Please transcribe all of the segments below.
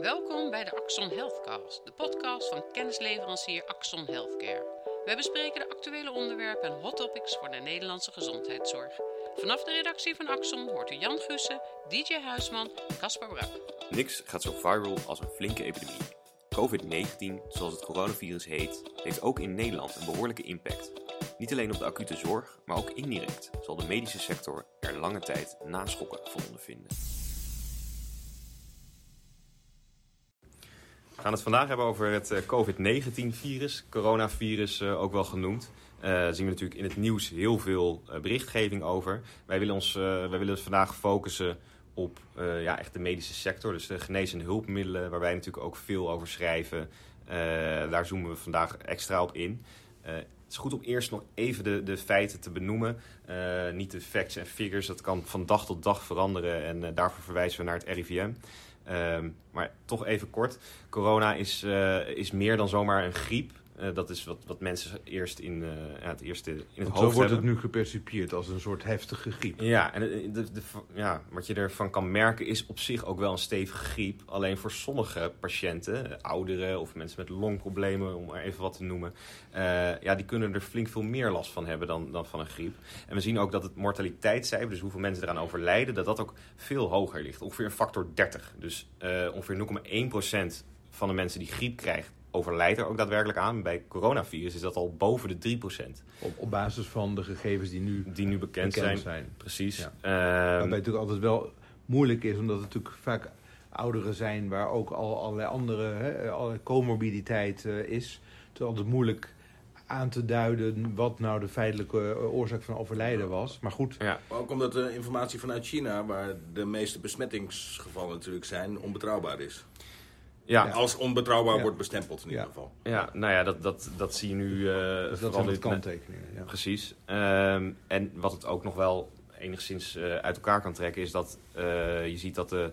Welkom bij de Axon Healthcast, de podcast van kennisleverancier Axon Healthcare. Wij bespreken de actuele onderwerpen en hot topics voor de Nederlandse gezondheidszorg. Vanaf de redactie van Axon hoort u Jan Gussen, DJ Huisman en Caspar Brak. Niks gaat zo viral als een flinke epidemie. COVID-19, zoals het coronavirus heet, heeft ook in Nederland een behoorlijke impact. Niet alleen op de acute zorg, maar ook indirect zal de medische sector er lange tijd naschokken van ondervinden. Gaan het vandaag hebben over het eh, COVID-19-virus, coronavirus eh, ook wel genoemd. Daar zien we natuurlijk in het nieuws heel veel eh, berichtgeving over. Wij willen, ons, wij willen vandaag focussen op ja, echt de medische sector, dus de genees- en hulpmiddelen, waar wij natuurlijk ook veel over schrijven. daar zoomen we vandaag extra op in. het is goed om eerst nog even de, de feiten te benoemen. niet de facts en figures, dat kan van dag tot dag veranderen en daarvoor verwijzen we naar het RIVM. Um, maar toch even kort. Corona is, uh, is meer dan zomaar een griep. Uh, dat is wat, wat mensen eerst in, uh, ja, het eerste in het hoofd Zo wordt hebben. het nu gepercipieerd als een soort heftige griep. Ja, en de, de, de, ja, wat je ervan kan merken is op zich ook wel een stevige griep. Alleen voor sommige patiënten, ouderen of mensen met longproblemen, om maar even wat te noemen. Uh, ja, die kunnen er flink veel meer last van hebben dan, dan van een griep. En we zien ook dat het mortaliteitscijfer, dus hoeveel mensen eraan overlijden, dat dat ook veel hoger ligt. Ongeveer een factor 30. Dus ongeveer 0,1% van de mensen die griep krijgt overlijdt er ook daadwerkelijk aan. Bij coronavirus is dat al boven de 3%. Op, op basis van de gegevens die nu, die nu bekend, bekend zijn. zijn. Precies. Ja. Um, Waarbij het natuurlijk altijd wel moeilijk is, omdat het natuurlijk vaak ouderen zijn waar ook al allerlei andere hè, allerlei comorbiditeit uh, is. Het is altijd moeilijk aan te duiden wat nou de feitelijke oorzaak van overlijden was. Maar goed. Ja. Maar ook omdat de informatie vanuit China, waar de meeste besmettingsgevallen natuurlijk zijn, onbetrouwbaar is. Ja. Als onbetrouwbaar Ja. wordt bestempeld in ieder Ja. geval. Ja, nou ja, dat, dat, dat zie je nu. uh, Dus dat zijn de kanttekeningen. Ja. Precies. Um, en wat het ook nog wel enigszins uh, uit elkaar kan trekken, is dat uh, je ziet dat de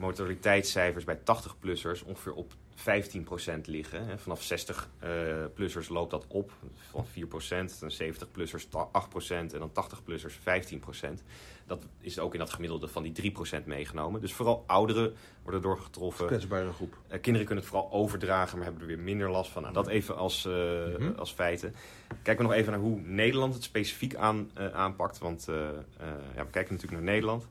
mortaliteitscijfers bij 80-plussers ongeveer op 15% liggen. Vanaf 60-plussers loopt dat op van 4%, dan 70-plussers 8% en dan 80-plussers 15%. Dat is ook in dat gemiddelde van die 3% meegenomen. Dus vooral ouderen worden door getroffen. Kwetsbare groep. Uh, kinderen kunnen het vooral overdragen, maar hebben er weer minder last van. Nou, dat even als, uh, mm -hmm. als feiten. Kijken we nog even naar hoe Nederland het specifiek aan, uh, aanpakt. Want ja, we kijken natuurlijk naar Nederland.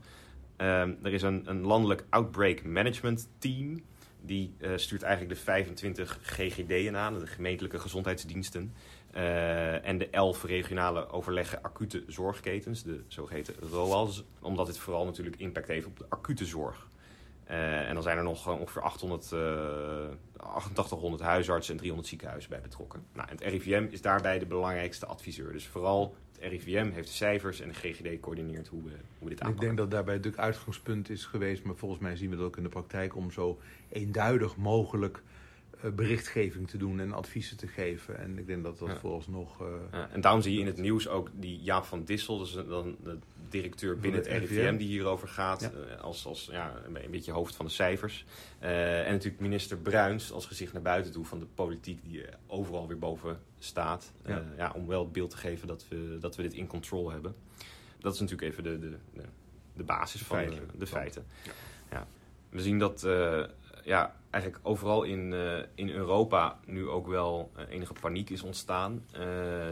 Um, er is een, een landelijk outbreak management team. Die uh, stuurt eigenlijk de 25 GGD'en aan, de gemeentelijke gezondheidsdiensten. Uh, en de 11 regionale overleggen acute zorgketens, de zogeheten ROAS. Omdat dit vooral natuurlijk impact heeft op de acute zorg. Uh, en dan zijn er nog ongeveer 800, 8800 huisartsen en 300 ziekenhuizen bij betrokken. Nou, en het RIVM is daarbij de belangrijkste adviseur. Dus vooral het RIVM heeft de cijfers en de GGD coördineert hoe we, hoe we dit aanpakken. Ik denk dat daarbij natuurlijk uitgangspunt is geweest, maar volgens mij zien we dat ook in de praktijk, om zo eenduidig mogelijk berichtgeving te doen en adviezen te geven. En ik denk dat dat Ja. vooralsnog... Uh, Ja, en daarom zie je in het nieuws ook die Jaap van Dissel, dus dan de directeur binnen het RIVM, die hierover gaat, Ja. eh, als, als ja, een beetje hoofd van de cijfers. Eh, en natuurlijk minister Bruins als gezicht naar buiten toe van de politiek die er overal weer boven staat. Eh, Ja. om wel het beeld te geven dat we, dat we dit in control hebben. Dat is natuurlijk even de, de, de, de basis van de, feiten. Ja. We zien dat eh, ja, eigenlijk overal in, eh, in Europa nu ook wel eh, enige paniek is ontstaan. Eh,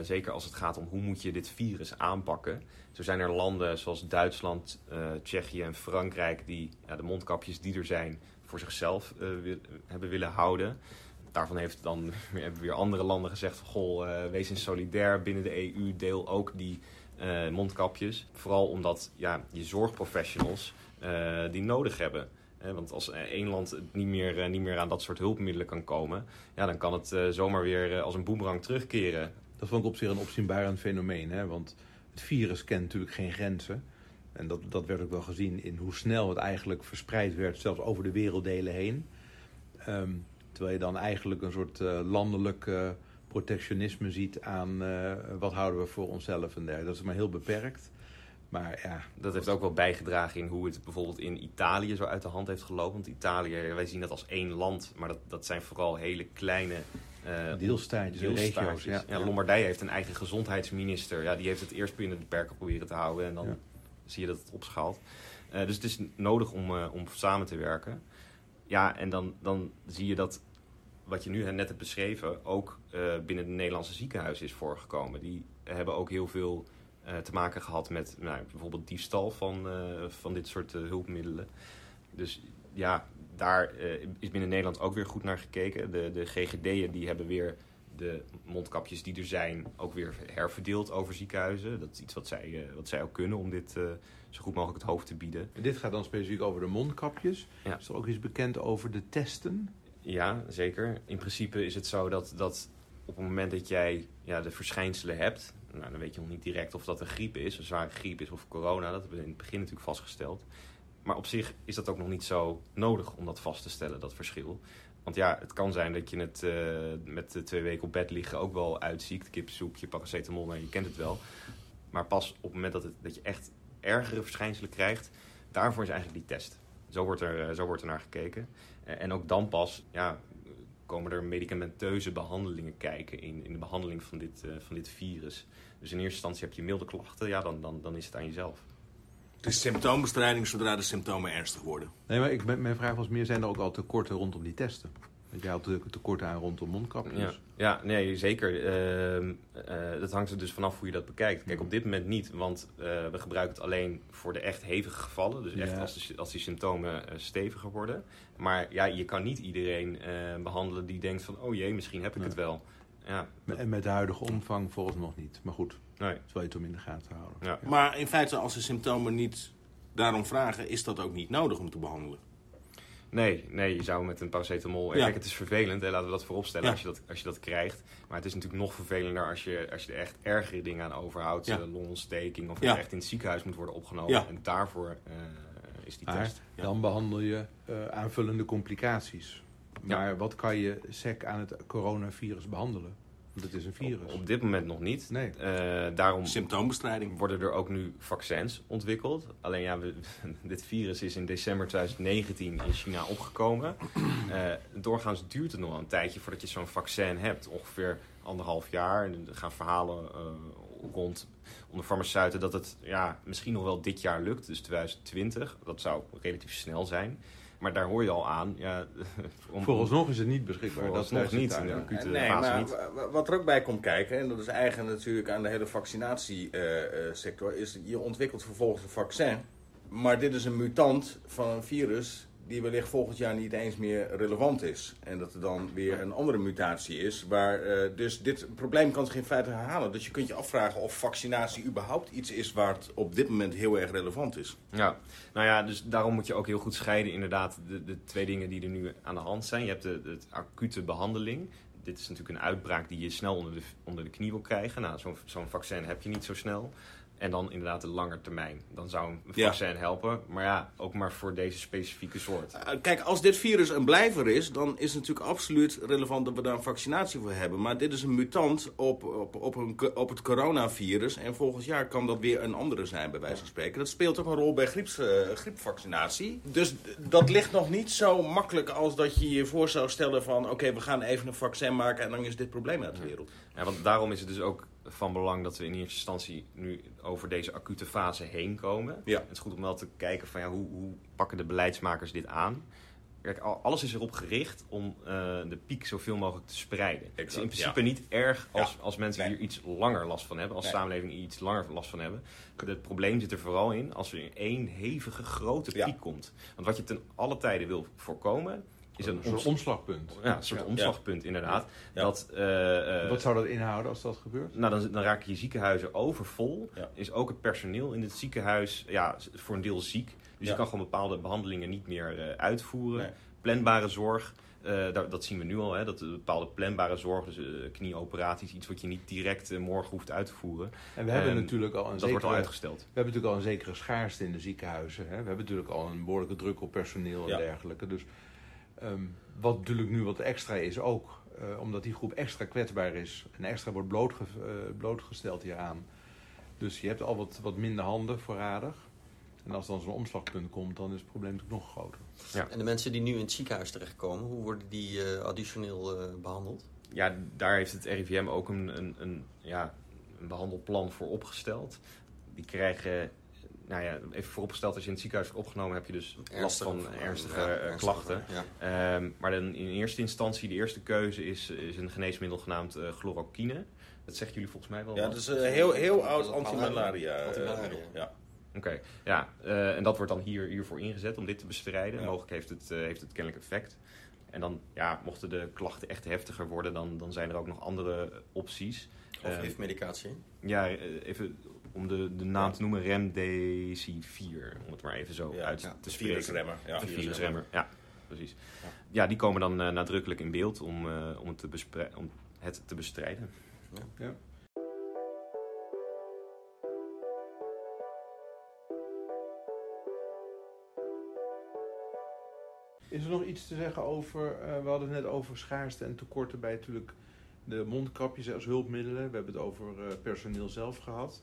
zeker als het gaat om hoe moet je dit virus aanpakken. Zo zijn er landen zoals Duitsland, Tsjechië en Frankrijk die ja, de mondkapjes die er zijn voor zichzelf hebben willen houden. Daarvan heeft dan, hebben weer andere landen gezegd goh, wees eens solidair binnen de EU, deel ook die mondkapjes. Vooral omdat ja, je zorgprofessionals die nodig hebben. Want als eh, één land niet meer, eh, niet meer aan dat soort hulpmiddelen kan komen, ja, dan kan het eh, zomaar weer als een boemerang terugkeren. Dat vond ik op zich een opzienbarend fenomeen. Hè? Want het virus kent natuurlijk geen grenzen. En dat, dat werd ook wel gezien in hoe snel het eigenlijk verspreid werd, zelfs over de werelddelen heen. Ehm, terwijl je dan eigenlijk een soort landelijk protectionisme ziet aan wat houden we voor onszelf en dergelijke. Dat is maar heel beperkt. Maar ja, Dat heeft ook wel bijgedragen in hoe het bijvoorbeeld in Italië zo uit de hand heeft gelopen. Want Italië, wij zien dat als één land, maar dat, dat zijn vooral hele kleine eh, deelstaatjes regio's. Ja. Ja, Lombardije heeft een eigen gezondheidsminister. Ja, die heeft het eerst binnen de perken proberen te houden en dan Ja. zie je dat het opschaalt. Eh, dus het is nodig om, eh, om samen te werken. ja, en dan, dan zie je dat wat je nu net hebt beschreven ook uh, binnen de Nederlandse ziekenhuizen is voorgekomen. Die hebben ook heel veel uh, te maken gehad met nou, bijvoorbeeld diefstal van, uh, van dit soort hulpmiddelen. Dus ja, daar is binnen Nederland ook weer goed naar gekeken. De, de GGD'en die hebben weer de mondkapjes die er zijn ook weer herverdeeld over ziekenhuizen. Dat is iets wat zij, wat zij ook kunnen om dit zo goed mogelijk het hoofd te bieden. En dit gaat dan specifiek over de mondkapjes. Ja. Is er ook iets bekend over de testen? Ja, zeker. In principe is het zo dat, dat op het moment dat jij ja, de verschijnselen hebt, nou, dan weet je nog niet direct of dat een griep is, een zware griep is of corona. Dat hebben we in het begin natuurlijk vastgesteld. Maar op zich is dat ook nog niet zo nodig om dat vast te stellen, dat verschil. Want ja, het kan zijn dat je het uh, met twee weken op bed liggen ook wel uitziekt. Kipsoepje, paracetamol, nou, je kent het wel. Maar pas op het moment dat, het, dat je echt ergere verschijnselen krijgt, daarvoor is eigenlijk die test. Zo wordt er, eh, zo wordt er naar gekeken. Eh, en ook dan pas ja, komen er medicamenteuze behandelingen kijken in, in de behandeling van dit, uh, van dit virus. Dus in eerste instantie heb je milde klachten, ja, dan, dan, dan is het aan jezelf. Het is symptoombestrijding zodra de symptomen ernstig worden. Nee, maar ik, mijn vraag was meer, zijn er ook al tekorten rondom die testen? Jij had tekorten aan rondom mondkapjes. Ja, ja nee, zeker. Uh, uh, dat hangt er dus vanaf hoe je dat bekijkt. Kijk, op dit moment niet, want uh, we gebruiken het alleen voor de echt hevige gevallen. Dus echt als, de, als die symptomen eh, steviger worden. Maar ja, je kan niet iedereen behandelen die denkt van... oh jee, misschien heb ik het wel. Ja, dat... En met de huidige omvang volgens nog niet. Maar goed, nee. dat wil je het om in de gaten houden. Ja. Maar in feite, als de symptomen niet daarom vragen... is dat ook niet nodig om te behandelen? Nee, nee, je zou met een paracetamol... Ja. Kijk, het is vervelend, hè, laten we dat vooropstellen ja. als, je dat, als je dat krijgt. Maar het is natuurlijk nog vervelender als je, als je er echt ergere dingen aan overhoudt. Ja. longontsteking of je echt in het ziekenhuis moet worden opgenomen. En daarvoor uh, is die test. Dan behandel je uh, aanvullende complicaties. Maar wat kan je SEC aan het coronavirus behandelen? Dat is een virus. Op, dit moment nog niet. Nee. Uh, daarom Symptoombestrijding. worden er ook nu vaccins ontwikkeld. Alleen ja, we, dit virus is in december 2019 in China opgekomen. Uh, doorgaans duurt het nog een tijdje voordat je zo'n vaccin hebt. Ongeveer anderhalf jaar. En er gaan verhalen uh, rond onder farmaceuten dat het ja, misschien nog wel dit jaar lukt. Dus 2020. Dat zou relatief snel zijn. Maar daar hoor je al aan. Ja, om, Vooralsnog is het niet beschikbaar. Dat is nog niet. In de acute nee, maar niet. Wat er ook bij komt kijken, en dat is eigen natuurlijk aan de hele vaccinatiesector, is je ontwikkelt vervolgens een vaccin. Maar dit is een mutant van een virus die wellicht volgend jaar niet eens meer relevant is. En dat er dan weer een andere mutatie is. Waar, uh, dus dit probleem kan zich in feite herhalen. Dus je kunt je afvragen of vaccinatie überhaupt iets is waar het op dit moment heel erg relevant is. Ja, nou ja, dus daarom moet je ook heel goed scheiden inderdaad de, de twee dingen die er nu aan de hand zijn. Je hebt de, de acute behandeling. Dit is natuurlijk een uitbraak die je snel onder de, onder de knie wil krijgen. Nou, zo'n zo'n vaccin heb je niet zo snel. En dan inderdaad de lange termijn. Dan zou een vaccin helpen. Maar ja, ook maar voor deze specifieke soort. Uh, kijk, als dit virus een blijver is, dan is het natuurlijk absoluut relevant dat we daar een vaccinatie voor hebben. Maar dit is een mutant op, op, op, een, op het coronavirus. En volgend jaar kan dat weer een andere zijn, bij wijze van spreken. Dat speelt ook een rol bij grieps, uh, griepvaccinatie. Dus dat ligt nog niet zo makkelijk als dat je je voor zou stellen van... oké, we gaan even een vaccin maken en dan is dit probleem uit de wereld. Ja, want daarom is het dus ook van belang dat we in eerste instantie nu over deze acute fase heen komen. Ja. Het is goed om wel te kijken van ja, hoe, hoe pakken de beleidsmakers dit aan. Kijk, alles is erop gericht om uh, de piek zoveel mogelijk te spreiden. Het is in principe niet erg als, ja. als mensen nee. hier iets langer last van hebben, als nee. samenleving iets langer last van hebben. Het probleem zit er vooral in als er in één hevige grote piek ja. komt. Want wat je ten alle tijden wil voorkomen, is een, een soort omslagpunt. Ja, een soort ja. omslagpunt inderdaad. Ja. Dat, uh, uh, Wat zou dat inhouden als dat gebeurt? Nou, dan, dan raken je ziekenhuizen overvol. Is ook het personeel in het ziekenhuis ja, voor een deel ziek. Dus je kan gewoon bepaalde behandelingen niet meer uh, uitvoeren. Nee. Planbare zorg. Dat, dat, zien we nu al, hè, dat bepaalde planbare zorg, dus knieoperaties, iets wat je niet direct morgen hoeft uit te voeren. En we hebben natuurlijk al een dat zekere, wordt al uitgesteld. We hebben natuurlijk al een zekere schaarste in de ziekenhuizen. Hè? We hebben natuurlijk al een behoorlijke druk op personeel en dergelijke. Dus Um, wat natuurlijk nu wat extra is ook, uh, omdat die groep extra kwetsbaar is en extra wordt blootge uh, blootgesteld hieraan. Dus je hebt al wat, wat minder handen voorradig. En als dan zo'n omslagpunt komt, dan is het probleem natuurlijk nog groter. Ja. En de mensen die nu in het ziekenhuis terechtkomen, hoe worden die uh, additioneel behandeld? Ja, daar heeft het RIVM ook een, een, een, ja, een behandelplan voor opgesteld. Die krijgen nou ja, even vooropgesteld, als je in het ziekenhuis wordt opgenomen, heb je dus last van ernstige ja, eh, ernstige, klachten. Ja. Ehm, maar dan in eerste instantie, de eerste keuze is, is een geneesmiddel genaamd eh, chloroquine. Dat zeggen jullie volgens mij wel. Ja, wat? dat is een heel, heel oud antimalaria. eh, Antimalaria. middel. Ja. Oké, ja. eh, en dat wordt dan hier, hiervoor ingezet om dit te bestrijden. Ja. Mogelijk heeft het, eh, heeft het kennelijk effect. En dan, ja, mochten de klachten echt heftiger worden, dan, dan zijn er ook nog andere opties. Of Eh, HIV-medicatie. Ja, eh, even om de, de naam te noemen, Remdesivir. Om het maar even zo Ja, uit ja, te de spreken. virusremmer. Ja. Een virusremmer, ja, precies. Ja, die komen dan eh, nadrukkelijk in beeld om, eh, om, het te om het te bestrijden. Ja. Is er nog iets te zeggen over, eh, we hadden het net over schaarste en tekorten bij natuurlijk de mondkapjes als hulpmiddelen. We hebben het over eh, personeel zelf gehad.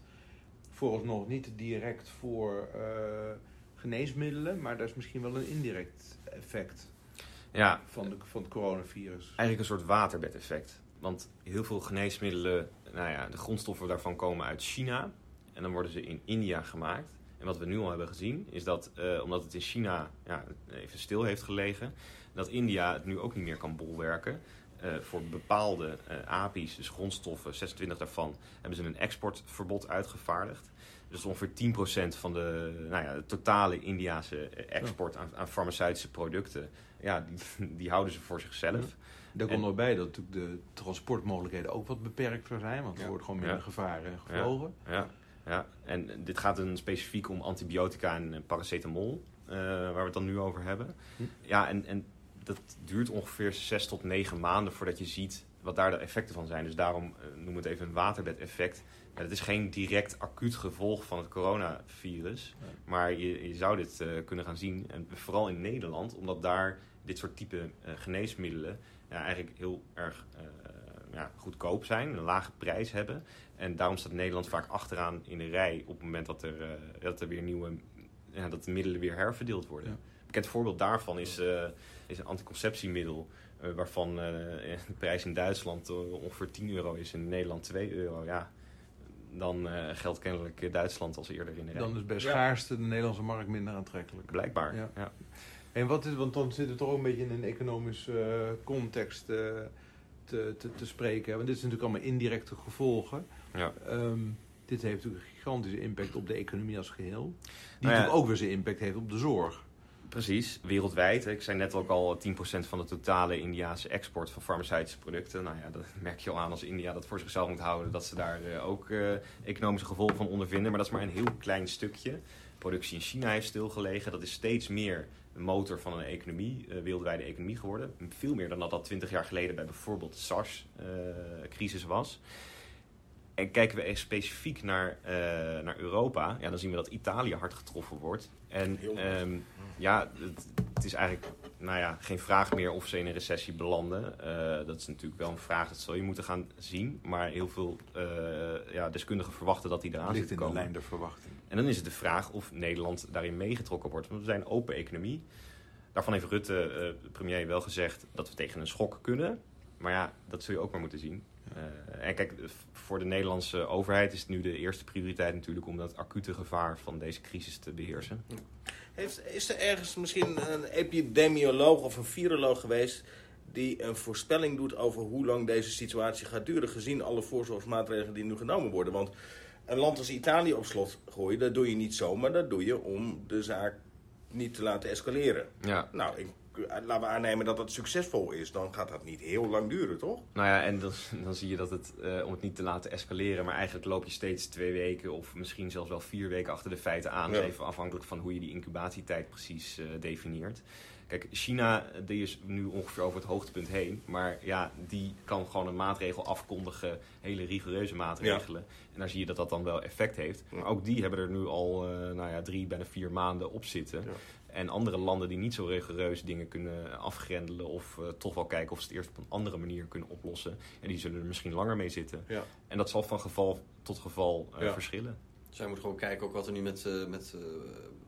Vooralsnog niet direct voor eh, geneesmiddelen, maar daar is misschien wel een indirect effect Ja, van, de, van het coronavirus. eigenlijk een soort waterbedeffect. Want heel veel geneesmiddelen, nou ja, de grondstoffen daarvan komen uit China. En dan worden ze in India gemaakt. En wat we nu al hebben gezien, is dat eh, omdat het in China ja, even stil heeft gelegen, dat India het nu ook niet meer kan bolwerken. Eh, voor bepaalde eh API's, dus grondstoffen, 26 daarvan, hebben ze een exportverbod uitgevaardigd. Dus ongeveer 10% van de, nou ja, de totale Indiase eh, export aan, aan farmaceutische producten, ja, die, die houden ze voor zichzelf. Daar komt nog bij dat natuurlijk de transportmogelijkheden ook wat beperkter zijn, want er Ja. wordt gewoon minder Ja. gevaren gevlogen. Ja, ja. En dit gaat dan specifiek om antibiotica en paracetamol, waar we het dan nu over hebben. Hm. Ja, en, en dat duurt ongeveer zes tot negen maanden voordat je ziet wat daar de effecten van zijn. Dus daarom eh, noemen we het even een waterbedeffect. Ja, het is geen direct acuut gevolg van het coronavirus. Nee. Maar je, je zou dit eh, kunnen gaan zien, en vooral in Nederland, omdat daar dit soort type eh, geneesmiddelen ja, eigenlijk heel erg ja, goedkoop zijn, een lage prijs hebben. En daarom staat Nederland vaak achteraan in de rij op het moment dat er, dat weer nieuwe dat de middelen weer herverdeeld worden. Bekend voorbeeld daarvan is, eh, is een anticonceptiemiddel. eh, waarvan eh, de prijs in Duitsland ongeveer 10 euro is en in Nederland 2 euro. Ja, dan eh, geldt kennelijk Duitsland als eerder in de rij. Dan is bij Ja. schaarste de Nederlandse markt minder aantrekkelijk. Blijkbaar. Ja. Ja. En wat is, want dan zit het toch ook een beetje in een economische context eh, te, te, te spreken. Want dit is natuurlijk allemaal indirecte gevolgen. Ja. Ehm, dit heeft natuurlijk een gigantische impact op de economie als geheel. Die Nou ja. natuurlijk ook weer zijn impact heeft op de zorg. Precies, wereldwijd. Ik zei net ook al 10% van de totale Indiaanse export van farmaceutische producten. Nou ja, dat merk je al aan als India dat voor zichzelf moet houden. Dat ze daar eh, ook eh, economische gevolgen van ondervinden. Maar dat is maar een heel klein stukje. Productie in China heeft stilgelegen. Dat is steeds meer de motor van een economie, eh, wereldwijde economie geworden. Veel meer dan dat dat 20 jaar geleden bij bijvoorbeeld de SARS-crisis was. En kijken we echt specifiek naar, eh, naar Europa, ja, dan zien we dat Italië hard getroffen wordt. En ehm, ja, het, het is eigenlijk nou ja, geen vraag meer of ze in een recessie belanden. Eh, dat is natuurlijk wel een vraag, dat zul je moeten gaan zien. Maar heel veel eh, ja, deskundigen verwachten dat die eraan zit te in de komen. lijn der verwachting. En dan is het de vraag of Nederland daarin meegetrokken wordt. Want we zijn een open economie. Daarvan heeft Rutte, de premier, wel gezegd dat we tegen een schok kunnen. Maar ja, dat zul je ook maar moeten zien. Eh, en kijk, voor de Nederlandse overheid is het nu de eerste prioriteit natuurlijk om dat acute gevaar van deze crisis te beheersen. Heeft, is er ergens misschien een epidemioloog of een viroloog geweest die een voorspelling doet over hoe lang deze situatie gaat duren, gezien alle voorzorgsmaatregelen die nu genomen worden? Want een land als Italië op slot gooien, dat doe je niet zomaar, dat doe je om de zaak niet te laten escaleren. Ja, Nou, ik, laten we aannemen dat dat succesvol is, dan gaat dat niet heel lang duren, toch? Nou ja, en dan, dan zie je dat het, eh, om het niet te laten escaleren, maar eigenlijk loop je steeds twee weken of misschien zelfs wel vier weken achter de feiten aan. Ja. Even afhankelijk van hoe je die incubatietijd precies eh, definieert. Kijk, China die is nu ongeveer over het hoogtepunt heen. Maar ja, die kan gewoon een maatregel afkondigen, hele rigoureuze maatregelen. En daar zie je dat dat dan wel effect heeft. Maar ook die hebben er nu al eh, nou ja, drie, bijna vier maanden op zitten. Ja. En andere landen die niet zo rigoureus dingen kunnen afgrendelen of eh, toch wel kijken of ze het eerst op een andere manier kunnen oplossen. En die zullen er misschien langer mee zitten. Ja. En dat zal van geval tot geval eh, Ja. verschillen. Dus wij moeten gewoon kijken ook wat er nu met, eh, met eh,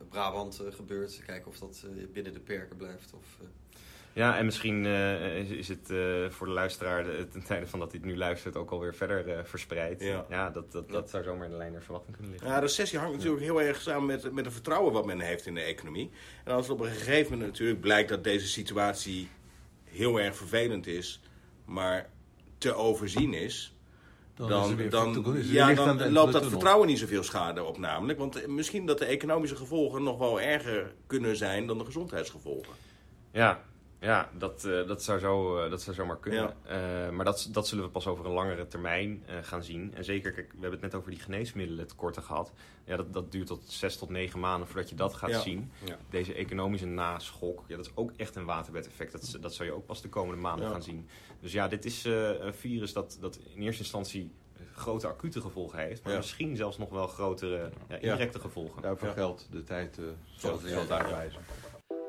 Brabant gebeurt. Kijken of dat eh, binnen de perken blijft. Of, eh, Ja, en misschien eh, is, is het eh, voor de luisteraar de- ten tijde van dat hij het nu luistert ook alweer verder eh, verspreid. Ja. dat, dat, dat zou zomaar in de lijn der verwachting kunnen liggen. Ja, recessie hangt natuurlijk heel erg samen met, met het vertrouwen wat men heeft in de economie. En als het op een gegeven moment natuurlijk blijkt dat deze situatie heel erg vervelend is, maar te overzien is, Dan, dan, weer dan, ja, dan loopt dat vertrouwen niet zoveel schade op namelijk. Want misschien dat de economische gevolgen nog wel erger kunnen zijn dan de gezondheidsgevolgen. Ja, ja dat, eh, dat, zou zo, eh, dat zou zomaar kunnen. Eh, maar dat, dat zullen we pas over een langere termijn eh, gaan zien. En zeker, kijk, we hebben het net over die geneesmiddelen tekorten gehad. Ja, dat, dat duurt tot zes tot negen maanden voordat je dat gaat Ja. zien. Ja. Deze economische naschok, ja, dat is ook echt een waterbedeffect. Dat, dat zal je ook pas de komende maanden Ja. gaan zien. Dus ja, dit is eh, een virus dat, dat in eerste instantie grote acute gevolgen heeft. Maar Ja. misschien zelfs nog wel grotere ja, indirecte gevolgen. Daarvoor Ja. geldt de tijd, eh het Ja, zal ja. uitwijzen.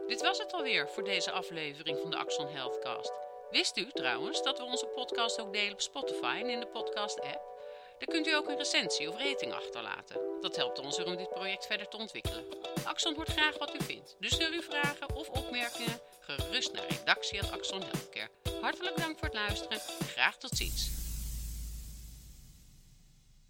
Dit was het alweer voor deze aflevering van de Axon Healthcast. Wist u trouwens dat we onze podcast ook delen op Spotify en in de podcast-app? Daar kunt u ook een recensie of rating achterlaten. Dat helpt ons weer om dit project verder te ontwikkelen. Axon hoort graag wat u vindt, dus stuur uw vragen of opmerkingen gerust naar redactie.axon Healthcare. Hartelijk dank voor het luisteren en graag tot ziens.